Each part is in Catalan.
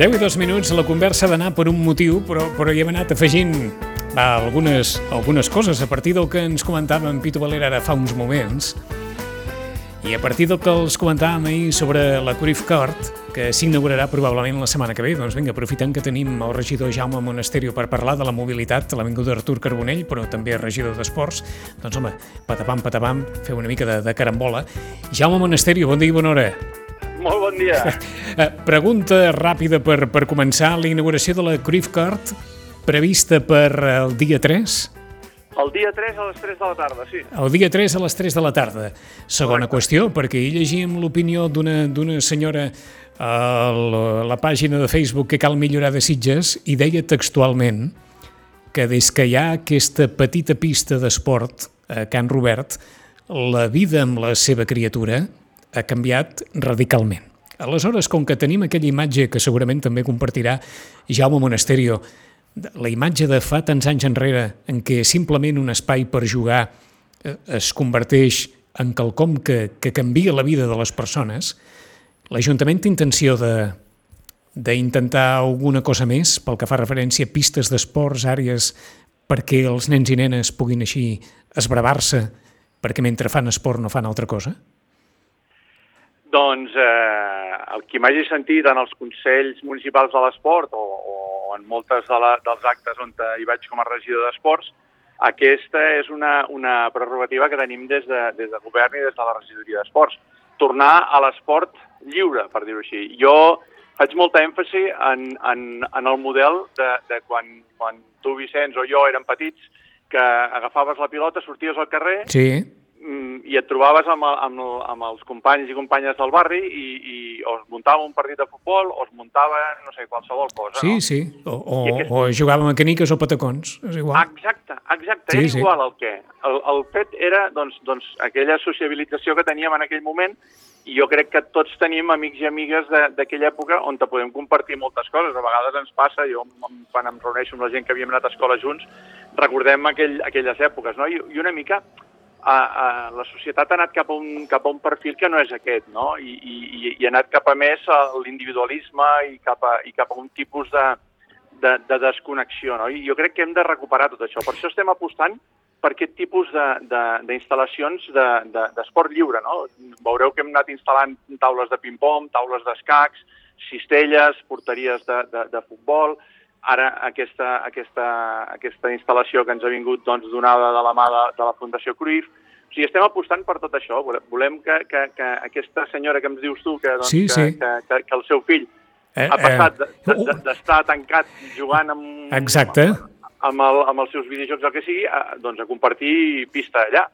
10 i 2 minuts, la conversa ha d'anar per un motiu, però, però hi hem anat afegint va, algunes, algunes coses a partir del que ens comentava en Pitu Valera ara fa uns moments i a partir del que els comentàvem ahir sobre la Cruyff Court, que s'inaugurarà probablement la setmana que ve, doncs vinga, aprofitant que tenim el regidor Jaume Monasterio per parlar de la mobilitat l'Avinguda Artur Carbonell, però també regidor d'Esports, doncs home, patapam, patapam, feu una mica de, de carambola. Jaume Monasterio, bon dia i bona hora. Molt bon dia. Eh, Pregunta ràpida per, per començar. La inauguració de la Cruyff Court prevista per el dia 3? El dia 3 a les 3 de la tarda, sí. El dia 3 a les 3 de la tarda. Segona Correcte. qüestió, perquè ahir llegíem l'opinió d'una d'una senyora a la, la pàgina de Facebook que cal millorar de Sitges i deia textualment que des que hi ha aquesta petita pista d'esport a Can Robert, la vida amb la seva criatura ha canviat radicalment. Aleshores, com que tenim aquella imatge que segurament també compartirà Jaume Monasterio, la imatge de fa tants anys enrere en què simplement un espai per jugar eh, es converteix en quelcom que, que canvia la vida de les persones, l'Ajuntament té intenció de d'intentar alguna cosa més pel que fa referència a pistes d'esports, àrees perquè els nens i nenes puguin així esbravar-se perquè mentre fan esport no fan altra cosa? Doncs eh, el que m'hagi sentit en els Consells Municipals de l'Esport o, o en moltes de la, dels actes on hi vaig com a regidor d'Esports, aquesta és una, una prerrogativa que tenim des de, des de govern i des de la regidoria d'Esports. Tornar a l'esport lliure, per dir-ho així. Jo faig molta èmfasi en, en, en el model de, de quan, quan tu, Vicenç, o jo érem petits, que agafaves la pilota, sorties al carrer Sí, i et trobaves amb, el- amb, el- amb els companys i companyes del barri i, i o es muntava un partit de futbol o es muntava, no sé, qualsevol cosa, sí, no? sí. O, o, aquest- o jugàvem a caniques o patacons, és igual. Exacte, exacte, Sí, era sí. igual el què. El, el fet era doncs, doncs, aquella sociabilització que teníem en aquell moment i jo crec que tots tenim amics i amigues de- d'aquella època on te podem compartir moltes coses. A vegades ens passa, jo quan em reuneixo amb la gent que havíem anat a escola junts, recordem aquell, aquelles èpoques, no? I, i una mica a, a, la societat ha anat cap a, un, cap a un perfil que no és aquest, no? I, i, i ha anat cap a més l'individualisme i, cap a, i cap a un tipus de, de, de desconnexió, no? I jo crec que hem de recuperar tot això. Per això estem apostant per aquest tipus de- de- d'instal·lacions de, de, d'esport de, lliure, no? Veureu que hem anat instal·lant taules de ping-pong, taules d'escacs, cistelles, porteries de, de, de futbol, ara aquesta, aquesta, aquesta instal·lació que ens ha vingut doncs, donada de la mà de, de la Fundació Cruyff. O sigui, estem apostant per tot això. Volem- que, que, que aquesta senyora que ens dius tu, que, doncs, Sí, sí. Que, que, que el seu fill Eh, ha passat eh, de- de- d'estar tancat jugant amb, Exacte. amb, el, amb els seus videojocs, el que sigui, a, doncs a compartir pista allà.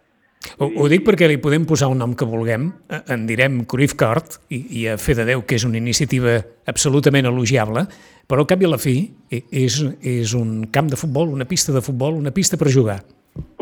Ho, ho dic perquè li podem posar un nom que vulguem, eh, en direm Cruyff Court, i, i a fe de Déu que és una iniciativa absolutament elogiable, però al cap i a la fi és, és un camp de futbol, una pista de futbol, una pista per jugar.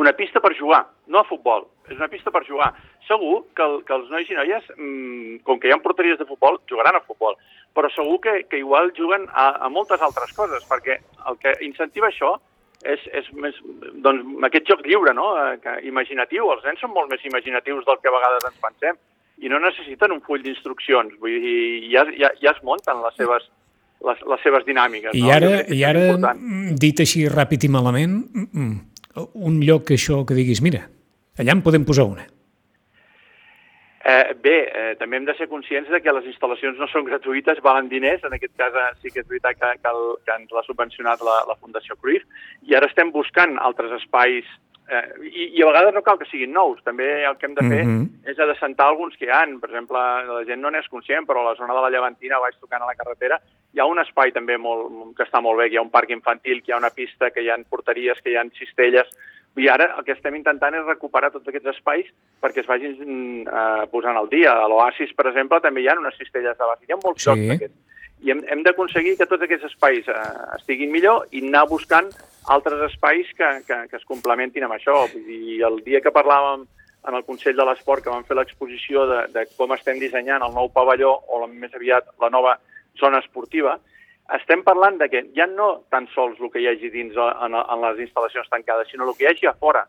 Una pista per jugar, no a futbol, és una pista per jugar. Segur que, el, que els nois i noies, mmm, com que hi ha porteries de futbol, jugaran a futbol, però segur que, que igual juguen a, a moltes altres coses, perquè el que incentiva això és, és més, doncs, aquest joc lliure, no? Eh, que, imaginatiu. Els nens són molt més imaginatius del que a vegades ens pensem i no necessiten un full d'instruccions, vull dir, ja, ja, ja es munten les seves, les, les seves dinàmiques. I no? Ara, que i ara important. mm, dit així ràpid i malament, mm, mm, un lloc això que diguis, mira, allà en podem posar una. Eh, bé, eh, també hem de ser conscients de que les instal·lacions no són gratuïtes, valen diners, en aquest cas eh, sí que és veritat que, que, el, que ens l'ha subvencionat la, la Fundació Cruyff, i ara estem buscant altres espais, i, i a vegades no cal que siguin nous, també el que hem de fer Mhm. és adecentar alguns que hi han, per exemple, la gent no n'és conscient, però a la zona de la Llevantina, baix tocant a la carretera, hi ha un espai també molt, que està molt bé, que hi ha un parc infantil, que hi ha una pista, que hi ha porteries, que hi ha cistelles, i ara el que estem intentant és recuperar tots aquests espais perquè es vagin mm, eh, posant al dia. A l'Oasis, per exemple, també hi ha unes cistelles de bàsquet. Hi ha molts Sí. jocs d'aquests. I hem, hem d'aconseguir que tots aquests espais eh, estiguin millor i anar buscant altres espais que, que, que es complementin amb això. Vull dir, el dia que parlàvem en el Consell de l'Esport, que vam fer l'exposició de, de com estem dissenyant el nou pavelló o més aviat la nova zona esportiva, estem parlant de que ja no tan sols el que hi hagi dins eh, en, en les instal·lacions tancades, sinó el que hi hagi a fora.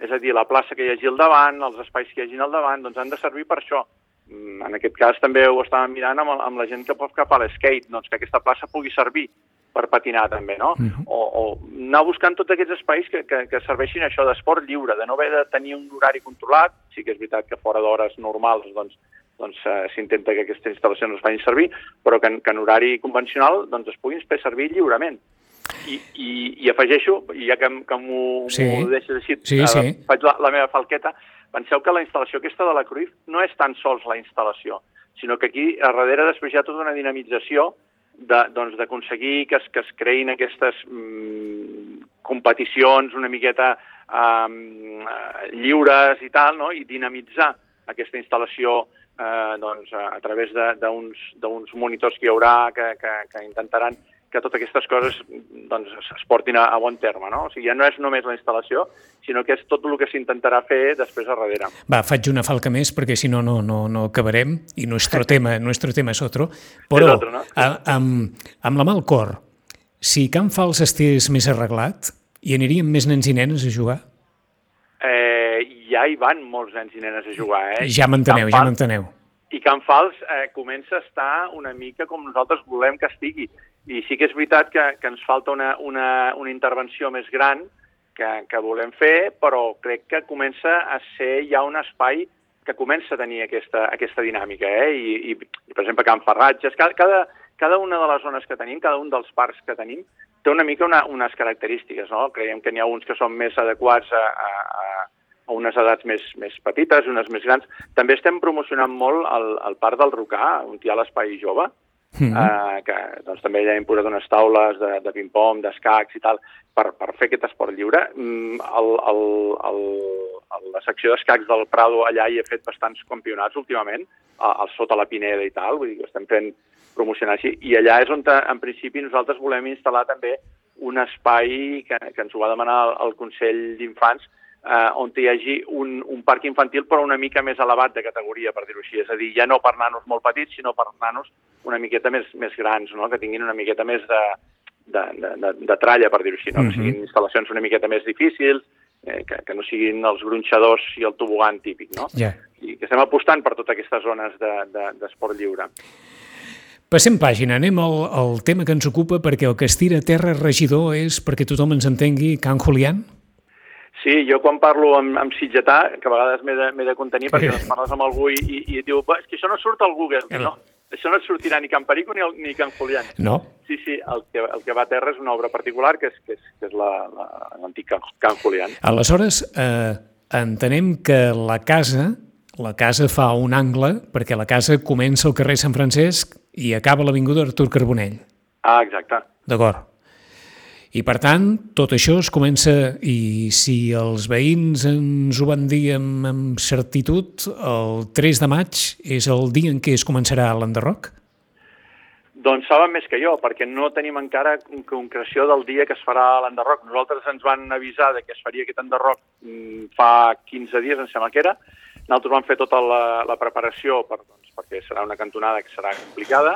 És a dir, la plaça que hi hagi al davant, els espais que hi hagi al davant, doncs han de servir per això. Mm, en aquest cas també ho estàvem mirant amb, amb la gent que pot cap a l'skate, doncs que aquesta plaça pugui servir per patinar també, no? Uh Mhm. -huh. o, o anar buscant tots aquests espais que, que, que serveixin això d'esport lliure, de no haver de tenir un horari controlat, sí que és veritat que fora d'hores normals doncs, doncs eh, s'intenta que aquestes instal·lacions es facin servir, però que, en- que en horari convencional doncs, es puguin fer servir lliurement. I, i, i afegeixo, ja que, que m'ho Sí. deixes així, Sí, sí. faig la, la meva falqueta, penseu que la instal·lació aquesta de la Cruyff no és tan sols la instal·lació, sinó que aquí a darrere després hi ha tota una dinamització doncs, d'aconseguir que, es, que es creïn aquestes mm, competicions una miqueta um, lliures i tal, no? i dinamitzar aquesta instal·lació eh, doncs, a, a través d'uns monitors que hi haurà que, que, que intentaran que totes aquestes coses doncs, es, portin a, a bon terme. No? O sigui, ja no és només la instal·lació, sinó que és tot el que s'intentarà fer després a darrere. Va, faig una falca més perquè si no, no, no, no acabarem i nuestro tema, nuestro tema és otro. Però És otro, no? a, amb, amb la mà al cor, si Can Fals estigués més arreglat, hi anirien més nens i nenes a jugar? Eh, ja hi van molts nens i nenes a jugar. Eh? Ja m'enteneu, ja m'enteneu. I Can Fals eh, comença a estar una mica com nosaltres volem que estigui. I sí que és veritat que, que ens falta una, una, una intervenció més gran que, que volem fer, però crec que comença a ser ja un espai que comença a tenir aquesta, aquesta dinàmica. Eh? I, i, I, per exemple, Can Ferratges, cada, cada, cada una de les zones que tenim, cada un dels parcs que tenim, té una mica una, unes característiques. No? Creiem que n'hi ha uns que són més adequats a, a, a, a unes edats més, més petites unes més grans. També estem promocionant molt el, el Parc del Rocà, on hi ha l'espai jove, Mm -hmm. eh, que doncs, també ja hem posat unes taules de, de ping-pong, d'escacs i tal, per, per fer aquest esport lliure. Mm, el, el, el, el, la secció d'escacs del Prado allà hi he fet bastants campionats últimament, al, al sota la Pineda i tal, vull dir que estem fent promocionar així, i allà és on, en principi, nosaltres volem instal·lar també un espai que, que ens ho va demanar el, el Consell d'Infants, eh, on hi hagi un, un parc infantil però una mica més elevat de categoria, per dir-ho així. És a dir, ja no per nanos molt petits, sinó per nanos una miqueta més, més grans, no? que tinguin una miqueta més de, de, de, de, de tralla, per dir-ho així, no? Mhm. que siguin instal·lacions una miqueta més difícils, eh, que, que no siguin els gronxadors i el tobogan típic. No? Ja. I que estem apostant per totes aquestes zones d'esport de, de, lliure. Passem pàgina, anem al, al tema que ens ocupa perquè el que es tira a terra regidor és, perquè tothom ens entengui, Can Julián? Sí, jo quan parlo amb, amb sitgetà, que a vegades m'he de, de contenir perquè doncs parles amb algú i, i, i et diu és que això no surt al Google. No. No, això no et sortirà ni Can Perico ni, el, ni Can Julián. No? Sí, sí, el que, el que va a terra és una obra particular que és, que és, que és l'antic la, Can, Can Julián. Aleshores, eh, entenem que la casa, la casa fa un angle perquè la casa comença al carrer Sant Francesc i acaba l'Avinguda Artur Carbonell. Ah, exacte. D'acord. I per tant, tot això es comença, i si els veïns ens ho van dir amb, amb certitud, el 3 de maig és el dia en què es començarà l'enderroc? Doncs saben més que jo, perquè no tenim encara concreció del dia que es farà l'enderroc. Nosaltres ens van avisar de que es faria aquest enderroc mm, fa 15 dies, em sembla que era. Nosaltres vam fer tota la, la preparació per, doncs, perquè serà una cantonada que serà complicada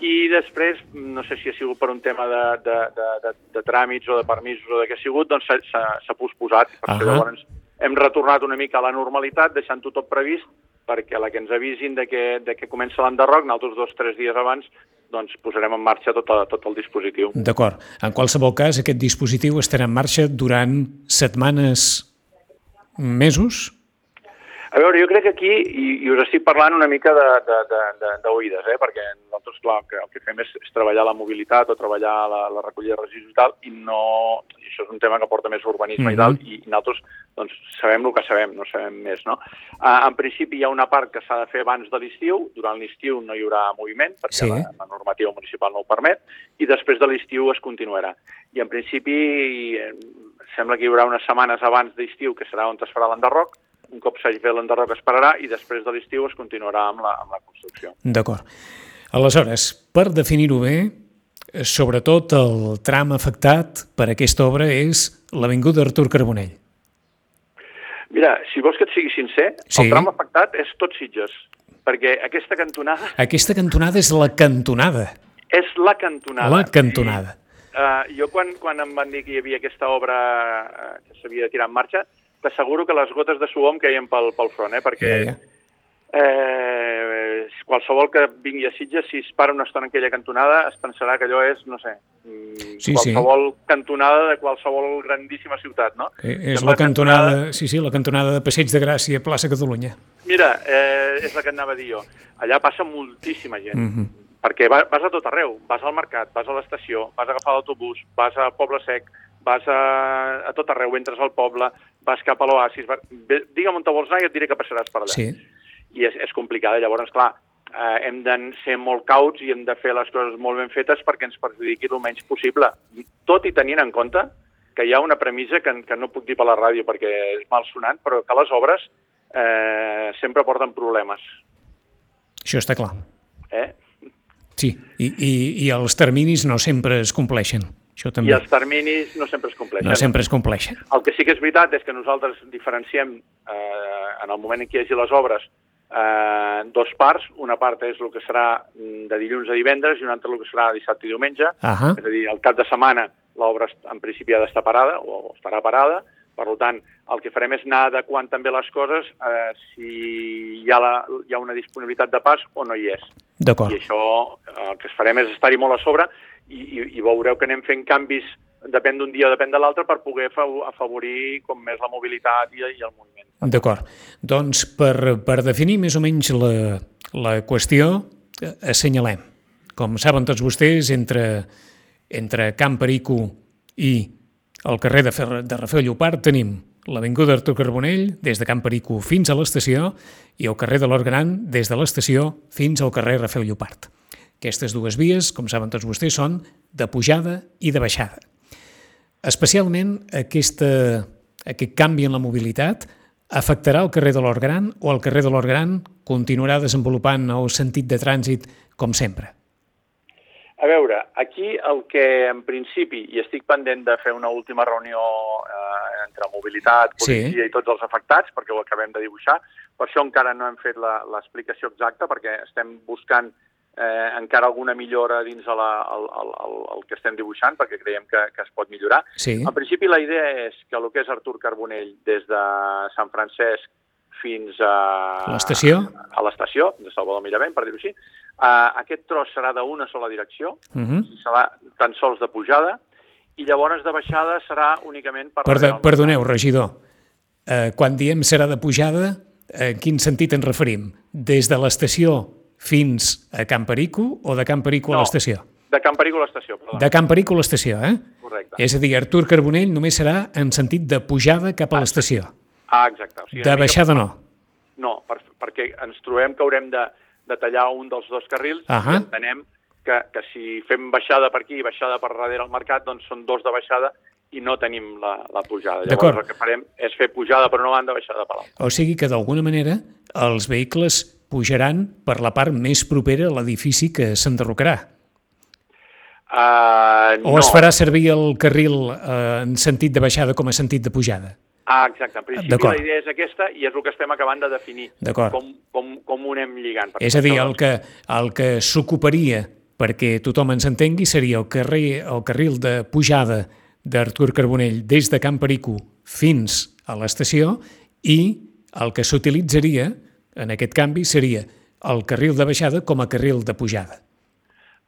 i després, no sé si ha sigut per un tema de, de, de, de, de tràmits o de permisos o de què ha sigut, doncs s'ha posposat. Per uh -huh. llavors hem retornat una mica a la normalitat, deixant-ho tot previst, perquè la que ens avisin de que, de que comença l'enderroc, nosaltres dos o tres dies abans doncs posarem en marxa tot, a, tot el dispositiu. D'acord. En qualsevol cas, aquest dispositiu estarà en marxa durant setmanes, mesos? A veure, jo crec que aquí, i, i us estic parlant una mica d'oïdes, eh? perquè nosaltres, clar, que el que fem és, és treballar la mobilitat o treballar la, la recollida de residus i tal, i no... I això és un tema que porta més urbanisme mm -hmm. i tal, i, i nosaltres doncs, sabem el que sabem, no sabem més, no? Uh, en principi hi ha una part que s'ha de fer abans de l'estiu, durant l'estiu no hi haurà moviment, perquè sí. la, la normativa municipal no ho permet, i després de l'estiu es continuarà. I en principi eh, sembla que hi haurà unes setmanes abans d'estiu, que serà on es farà l'enderroc, un cop s'hagi fet l'enderroc es pararà i després de l'estiu es continuarà amb la, amb la construcció. D'acord. Aleshores, per definir-ho bé, sobretot el tram afectat per aquesta obra és l'Avinguda Artur Carbonell. Mira, si vols que et sigui sincer, sí. el tram afectat és tot Sitges, perquè aquesta cantonada... Aquesta cantonada és la cantonada. És la cantonada. La cantonada. I, uh, jo quan, quan em van dir que hi havia aquesta obra uh, que s'havia de tirar en marxa, t'asseguro que les gotes de suor em caien pel, pel front, eh? perquè ja. Eh, qualsevol que vingui a Sitges, si es para una estona en aquella cantonada, es pensarà que allò és, no sé, mm, Sí, sí. qualsevol cantonada de qualsevol grandíssima ciutat, no? Eh, és Sembla la cantonada, sí, sí, la cantonada de Passeig de Gràcia, plaça Catalunya. Mira, eh, és la que anava a dir jo. Allà passa moltíssima gent, Mhm. perquè va, vas a tot arreu. Vas al mercat, vas a l'estació, vas a agafar l'autobús, vas a Poble Sec, vas a, a tot arreu, entres al poble, vas cap a l'oasis, va- digue'm on te vols anar i et diré que passaràs per allà. Sí, I és, és complicada. Llavors, clar, eh, hem de ser molt cauts i hem de fer les coses molt ben fetes perquè ens perjudiqui el menys possible. Tot i tenint en compte que hi ha una premissa que, que no puc dir per la ràdio perquè és mal sonant, però que les obres eh, sempre porten problemes. això està clar. Eh? Sí, i, i, i els terminis no sempre es compleixen. Això I també. els terminis no sempre es compleixen. No sempre es compleixen. El que sí que és veritat és que nosaltres diferenciem eh, en el moment en què hi hagi les obres eh, dos parts. Una part és el que serà de dilluns a divendres i una altra el que serà dissabte i diumenge. Ahà. És a dir, el cap de setmana l'obra en principi ha d'estar parada o estarà parada. Per tant, el que farem és anar adequant també les coses eh, si hi ha, la, hi ha una disponibilitat de pas o no hi és. D'acord. I això eh, el que farem és estar-hi molt a sobre i, i, i veureu que anem fent canvis depèn d'un dia o depèn de l'altre per poder fa- afavorir com més la mobilitat i, i el moviment. D'acord. Doncs per, per definir més o menys la, la qüestió, eh, assenyalem. Com saben tots vostès, entre, entre Camp Perico i el carrer de, Fer de Rafael Llopart tenim l'Avinguda Artur Carbonell des de Camp Perico fins a l'estació i el carrer de l'Orgran des de l'estació fins al carrer Rafael Llopart. Aquestes dues vies, com saben tots vostès, són de pujada i de baixada. Especialment aquesta, aquest canvi en la mobilitat afectarà el carrer de l'Orgran o el carrer de l'Orgran continuarà desenvolupant el sentit de trànsit com sempre? A veure, aquí el que en principi, i estic pendent de fer una última reunió eh, entre mobilitat, Sí. policia i tots els afectats, perquè ho acabem de dibuixar, per això encara no hem fet l'explicació exacta, perquè estem buscant eh, encara alguna millora dins de la, el, el, el, el que estem dibuixant, perquè creiem que, que es pot millorar. Sí, En principi la idea és que el que és Artur Carbonell des de Sant Francesc fins a... L'estació? A l'estació, de Salvador Miravent, per dir-ho així. Uh, aquest tros serà d'una sola direcció, uh -huh. serà tan sols de pujada, i llavors de baixada serà únicament per... Perdó, perdoneu, regidor. Eh, quan diem serà de pujada, en quin sentit ens referim? Des de l'estació fins a Camp Perico o de Camp Perico a No. l'estació? De Camp Perico a l'estació. De Camp Perico a l'estació, eh? Correcte. És a dir, Artur Carbonell només serà en sentit de pujada cap a l'estació. Ah, exacte. O sigui, De baixada no. No, per, perquè ens trobem que haurem de, de tallar un dels dos carrils Ahà. i entenem que, que si fem baixada per aquí i baixada per darrere al mercat, doncs són dos de baixada i no tenim la, la pujada. Llavors el que farem és fer pujada per una banda, baixada per l'altra. O sigui que d'alguna manera els vehicles pujaran per la part més propera a l'edifici que s'enderrocarà. Uh, O es farà servir el carril eh, en sentit de baixada com a sentit de pujada. Ah, exacte. En principi la idea és aquesta i és el que estem acabant de definir. Com, com, com ho anem lligant. És a dir, el que, el que s'ocuparia perquè tothom ens entengui seria el, carrer, el carril de pujada d'Artur Carbonell des de Camp Perico fins a l'estació i el que s'utilitzaria en aquest canvi seria el carril de baixada com a carril de pujada.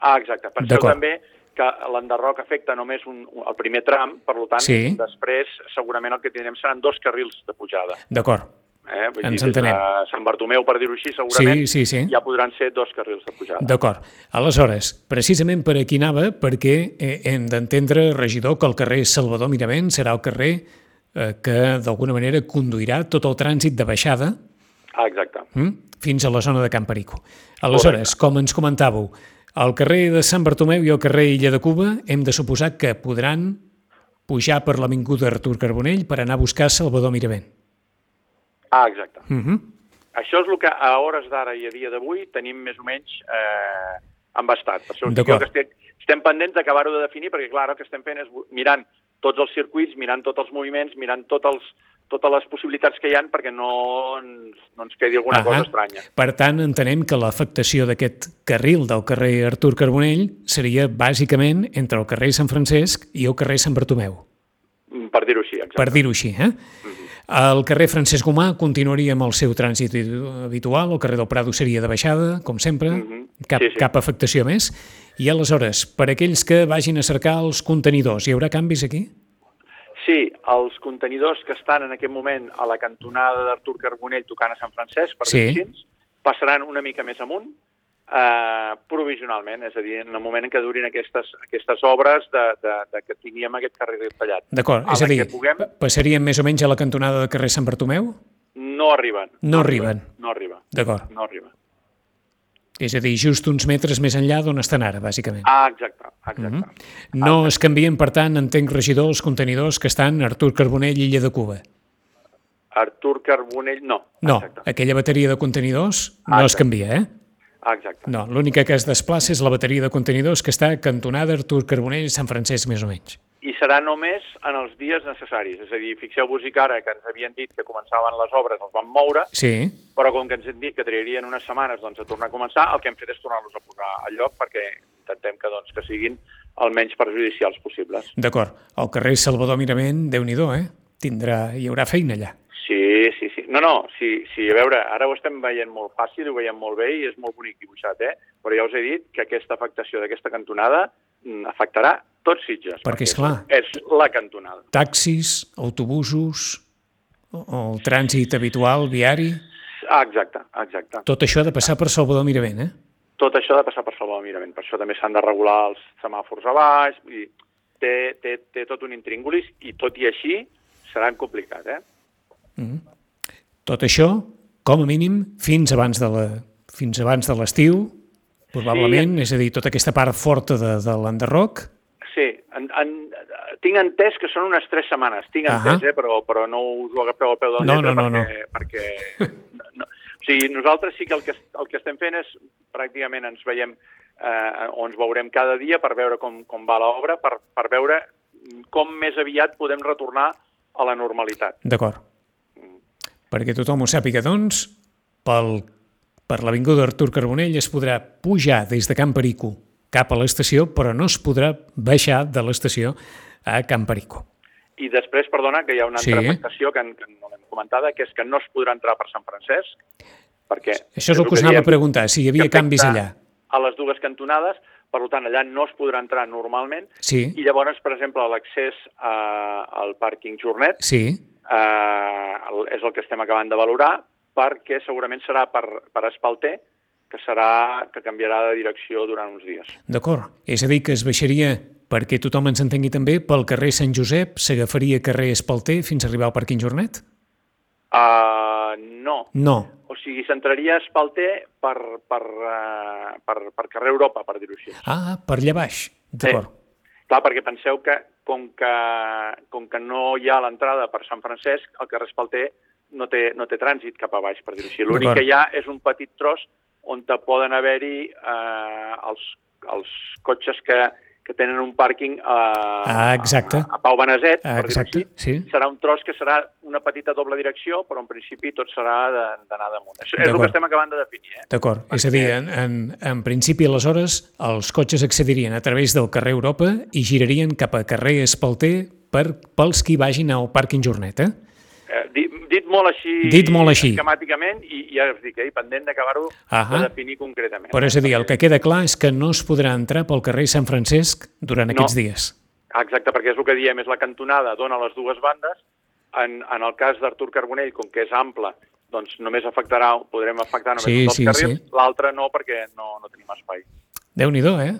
Ah, exacte. Penseu D'acord. també que l'enderroc afecta només un, un, el primer tram, per tant, Sí. després segurament el que tindrem seran dos carrils de pujada. D'acord. Eh? Vull Ens dir, entenem. Sant Bartomeu, per dir-ho així, segurament Sí, sí, sí. ja podran ser dos carrils de pujada. D'acord. Aleshores, precisament per aquí anava, perquè eh, hem d'entendre, regidor, que el carrer Salvador Miravent serà el carrer eh, que d'alguna manera conduirà tot el trànsit de baixada Ah, exacte. mm, fins a la zona de Camp Perico. Aleshores, com ens comentàveu, al carrer de Sant Bartomeu i al carrer Illa de Cuba hem de suposar que podran pujar per l'Avinguda Artur Carbonell per anar a buscar Salvador Miravent. Ah, exacte. Uh -huh. Això és el que a hores d'ara i a dia d'avui tenim més o menys eh, embastat. Per això D'acord. que estem, estem pendents d'acabar-ho de definir, perquè clar, el que estem fent és mirant tots els circuits, mirant tots els moviments, mirant tots els, totes les possibilitats que hi han perquè no ens, no ens quedi alguna Ahà. cosa estranya. Per tant, entenem que l'afectació d'aquest carril del carrer Artur Carbonell seria bàsicament entre el carrer Sant Francesc i el carrer Sant Bartomeu, Mm, Per dir-ho així, exacte. per dir-ho així. Eh? El carrer Francesc Gomà continuaria amb el seu trànsit habitual, el carrer del Prado seria de baixada, com sempre, mm -hmm. cap, Sí, sí. cap afectació més. I aleshores, per aquells que vagin a cercar els contenidors, hi haurà canvis aquí? Els contenidors que estan en aquest moment a la cantonada d'Artur Carbonell tocant a Sant Francesc, per Sí. així, passaran una mica més amunt, eh, provisionalment, és a dir, en el moment en què durin aquestes, aquestes obres de, de, de que tinguem aquest carrer tallat. D'acord, és a dir, puguem. pa- passaríem més o menys a la cantonada de carrer Sant Bartomeu? No arriben. No arriben. No arriba. D'acord. No arriba. És a dir, just uns metres més enllà d'on estan ara, bàsicament. Ah, exacte, exacte. Mhm. No es canvien, per tant, entenc, regidor, els contenidors que estan Artur Carbonell i Illa de Cuba. Artur Carbonell, no. No, Exacte. aquella bateria de contenidors no es Exacte. canvia, eh? Exacte. No, l'única que es desplaça és la bateria de contenidors que està cantonada Artur Carbonell i Sant Francesc, més o menys. I serà només en els dies necessaris. És a dir, fixeu-vos-hi que ara que ens havien dit que començaven les obres, els van moure, Sí, però com que ens han dit que triarien unes setmanes doncs, a tornar a començar, el que hem fet és tornar-los a posar al lloc perquè intentem que, doncs, que siguin el menys perjudicials possibles. d'acord. El carrer Salvador Mirament, déu nhi eh? Tindrà, hi haurà feina allà. Sí, sí, sí. No, no, sí, sí, a veure, ara ho estem veient molt fàcil, ho veiem molt bé i és molt bonic dibuixat, eh? Però ja us he dit que aquesta afectació d'aquesta cantonada mm, afectarà tots Sitges. Perquè, és clar. És la cantonada. Taxis, autobusos, el trànsit habitual, viari... Ah, exacte, exacte. Tot això ha de passar per Salvador Mirament, eh? Tot això ha de passar per Salvador Mirament. Per això també s'han de regular els semàfors a baix, i té, té, té tot un intríngulis i tot i així serà complicat, eh? Tot això, com a mínim, fins abans de la, fins abans de l'estiu, probablement, és a dir, tota aquesta part forta de, de l'enderroc, Sí, en, en, tinc entès que són unes tres setmanes, tinc Ahà. entès, eh, però, però no us ho agafeu al peu del No, lletre no, no, perquè, perquè no, no. O sigui, nosaltres sí que el que, el que estem fent és pràcticament ens veiem eh, o ens veurem cada dia per veure com, com va l'obra, per, per veure com més aviat podem retornar a la normalitat. d'acord. Perquè tothom ho sàpiga, doncs, pel, per l'Avinguda Artur Carbonell es podrà pujar des de Camp Perico cap a l'estació, però no es podrà baixar de l'estació a Camp Perico. I després, perdona, que hi ha una altra Sí. afectació que, que no l'hem comentada, que és que no es podrà entrar per Sant Francesc, perquè... Això és el que us anava a preguntar, si hi havia canvis allà. A les dues cantonades, per tant, allà no es podrà entrar normalment, Sí, i llavors, per exemple, l'accés a, al pàrquing Jornet sí, eh, és el que estem acabant de valorar, perquè segurament serà per, per Espalter, que serà que canviarà de direcció durant uns dies. d'acord. És a dir, que es baixaria, perquè tothom ens entengui també, pel carrer Sant Josep, s'agafaria carrer Espalter fins a arribar al pàrquing Jornet? Uh, no. No. O sigui, s'entraria a Espalter per, per, uh, per, per carrer Europa, per dir-ho així. Ah, per allà baix. D'acord. Clar, perquè penseu que com que, com que no hi ha l'entrada per Sant Francesc, el carrer Espalter no té, no té trànsit cap a baix, per dir-ho així. L'únic que hi ha és un petit tros on te poden haver-hi eh, els, els cotxes que, que tenen un pàrquing a, Ah, exacte. a, a Pau Beneset, Ah, exacte, així. sí. Serà un tros que serà una petita doble direcció, però en principi tot serà d'anar damunt. Això és el que estem acabant de definir. Eh? D'acord. És a dir, en, en, en principi, aleshores, els cotxes accedirien a través del carrer Europa i girarien cap a carrer Espalter per, pels qui vagin al pàrquing Jornet, eh? Eh, dit, dit molt així, Dit molt així. esquemàticament, i, ja us dic, eh, pendent d'acabar-ho de definir concretament. Però és a dir, el que queda clar és que no es podrà entrar pel carrer Sant Francesc durant No. aquests dies. Exacte, perquè és el que diem, és la cantonada, dona les dues bandes. En, en el cas d'Artur Carbonell, com que és ample, doncs només afectarà, podrem afectar només Sí, un dels sí, carrils, sí. l'altre no, perquè no, no tenim espai. Déu-n'hi-do, eh?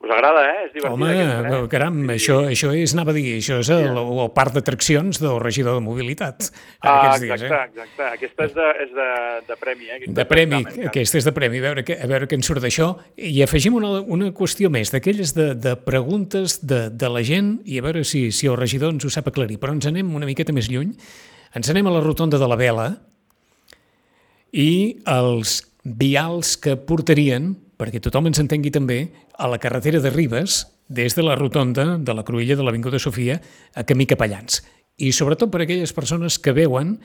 Us agrada, eh? És divertit. Home, aquesta, eh? caram, això, això és, anava a dir, això és el, el parc d'atraccions del regidor de mobilitat Ah, aquests dies, exacte, eh? exacte. Aquesta és de, és de, de premi, eh? Aquesta De premi, d'examen, aquesta és de premi, a veure, què, a veure què en surt d'això. I afegim una, una qüestió més, d'aquelles de, de preguntes de, de la gent, i a veure si, si el regidor ens ho sap aclarir, però ens anem una miqueta més lluny. Ens anem a la rotonda de la Vela i els vials que portarien, perquè tothom ens entengui també, a la carretera de Ribes, des de la rotonda de la Cruïlla de l'Avinguda Sofia a camí Capellans. I sobretot per aquelles persones que veuen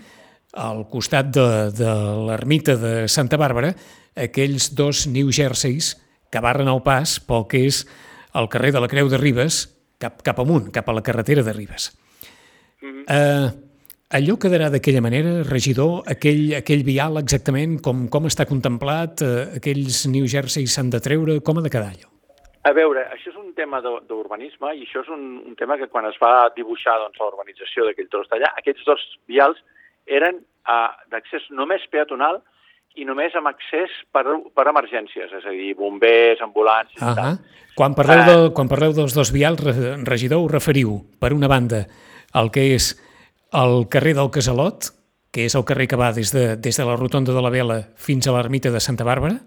al costat de, de l'ermita de Santa Bàrbara aquells dos New Jerseys que barren el pas pel que és el carrer de la Creu de Ribes cap, cap amunt, cap a la carretera de Ribes. Eh, Allò quedarà d'aquella manera, regidor, aquell, aquell vial exactament, com, com està contemplat, eh, aquells New Jersey s'han de treure, com ha de quedar allò? A veure, això és un tema d'urbanisme i això és un, un tema que quan es va dibuixar doncs, l'urbanització d'aquell tros d'allà, aquests dos vials eren uh, d'accés només peatonal i només amb accés per, per emergències, és a dir, bombers, ambulants... Uh -huh. quan, parleu uh, de, quan parleu dels dos vials, regidor, us referiu, per una banda, al que és el carrer del Casalot, que és el carrer que va des de, des de la rotonda de la Vela fins a l'ermita de Santa Bàrbara,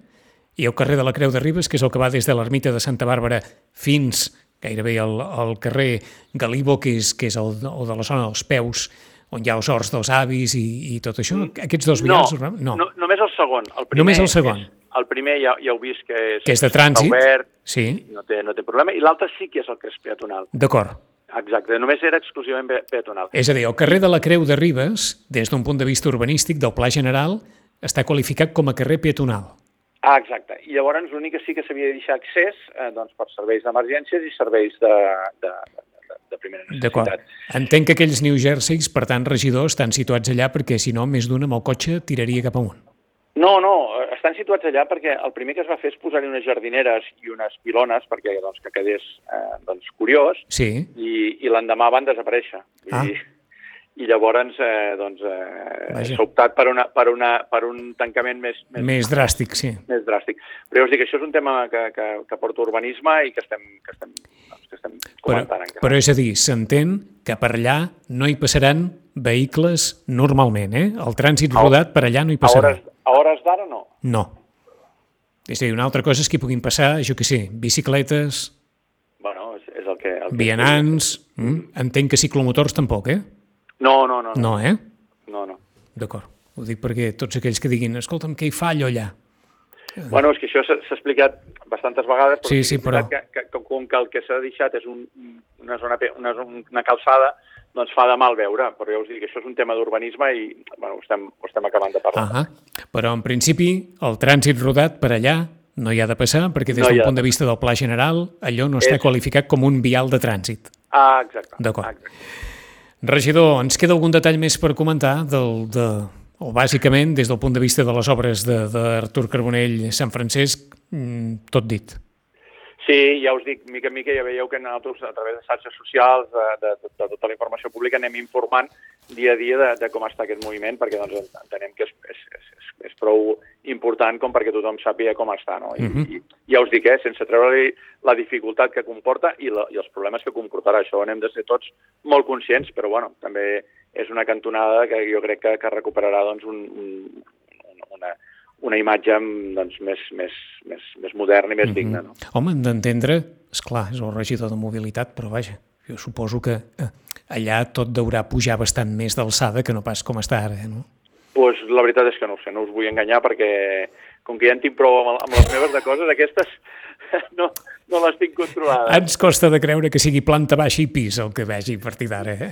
i el carrer de la Creu de Ribes, que és el que va des de l'ermita de Santa Bàrbara fins gairebé al, al carrer Galíbo, que és, que és el, el de la zona dels peus, on hi ha els horts dels avis i, i tot això. Mm. Aquests dos vials... No, no. no només el segon. El primer només el segon. És, el primer ja, ja heu vist que és, que és de trànsit, obert, sí. no, té, no té problema, i l'altre sí que és el que és peatonal. D'acord. Exacte, només era exclusivament peatonal. És a dir, el carrer de la Creu de Ribes, des d'un punt de vista urbanístic del Pla General, està qualificat com a carrer peatonal. Ah, exacte. I llavors l'únic que sí que s'havia de deixar accés eh, doncs, per serveis d'emergències i serveis de, de, de, de primera necessitat. Entenc que aquells New Jerseys, per tant, regidors, estan situats allà perquè, si no, més d'un amb el cotxe tiraria cap amunt. No, no, estan situats allà perquè el primer que es va fer és posar-hi unes jardineres i unes pilones perquè doncs, que quedés eh, doncs, curiós sí. i, i l'endemà van desaparèixer. Ah. dir, i llavors eh, doncs, eh, s'ha optat per, una, per, una, per un tancament més, més, més dràstic, sí. Més dràstic. Però ja us dic, això és un tema que, que, que porta urbanisme i que estem, que estem, doncs, que estem comentant però, encara. Però és a dir, s'entén que per allà no hi passaran vehicles normalment, eh? El trànsit rodat per allà no hi passarà. A hores, no. No. És a dir, una altra cosa és que hi puguin passar, jo que sé, bicicletes... Bueno, és, és el que... El que vianants... Mm? Entenc que ciclomotors tampoc, eh? No, no, no. No, eh? No, no. D'acord. Ho dic perquè tots aquells que diguin, escolta'm, què hi fallo allà? Bueno, és que això s'ha explicat bastantes vegades, però sí, sí, però... Que, que, que, com que el que s'ha deixat és un, una, zona, una, una calçada, doncs fa de mal veure, però ja us dic que això és un tema d'urbanisme i bueno, ho, estem, ho estem acabant de parlar. Uh -huh. Però en principi el trànsit rodat per allà no hi ha de passar perquè des no d'un punt de vista del pla general allò no és... està qualificat com un vial de trànsit. Ah, exacte. D'acord. Regidor, ens queda algun detall més per comentar del, de, o bàsicament des del punt de vista de les obres d'Artur Carbonell Sant Francesc, mm, tot dit. Sí, ja us dic, mica en mica ja veieu que nosaltres, a través de xarxes socials, de, de, de, de tota la informació pública, anem informant dia a dia de, de com està aquest moviment, perquè doncs, entenem que és, és, és, és prou important com perquè tothom sàpiga com està. No? I, uh -huh. i ja us dic, eh, sense treure-li la dificultat que comporta i, la, i els problemes que comportarà. Això n'hem de ser tots molt conscients, però bueno, també és una cantonada que jo crec que, que recuperarà doncs, un, un, una, una imatge doncs, més, més, més, més moderna i més mm -hmm. digna. No? Home, hem d'entendre, és clar, és el regidor de mobilitat, però vaja, jo suposo que eh, allà tot deurà pujar bastant més d'alçada que no pas com està ara, eh, no? Pues la veritat és que no ho sé, no us vull enganyar perquè com que ja en tinc prou amb, amb les meves de coses, aquestes no, no les tinc controlades. Ens costa de creure que sigui planta baixa i pis el que vegi a partir d'ara. Eh?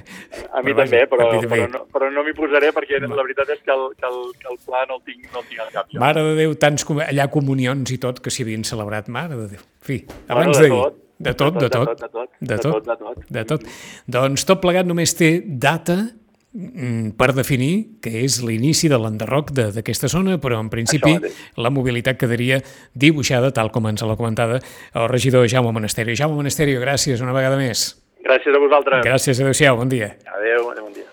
A mi però també, però, mi també. però, no, però no m'hi posaré perquè la veritat és que el, que el, que el pla no el tinc, no el tinc al cap. Jo. Mare de Déu, tants allà comunions i tot que s'hi havien celebrat, mare de Déu. En fi, abans bueno, de, tot, de, tot, de, tot, de, tot, de, tot, de, tot, de tot. Doncs tot plegat només té data per definir que és l'inici de l'enderroc d'aquesta zona, però en principi la mobilitat quedaria dibuixada tal com ens l'ha comentada el regidor Jaume Monasterio. Jaume Monasterio, gràcies una vegada més. Gràcies a vosaltres. Gràcies, adeu-siau, bon dia. Adéu, adéu bon dia.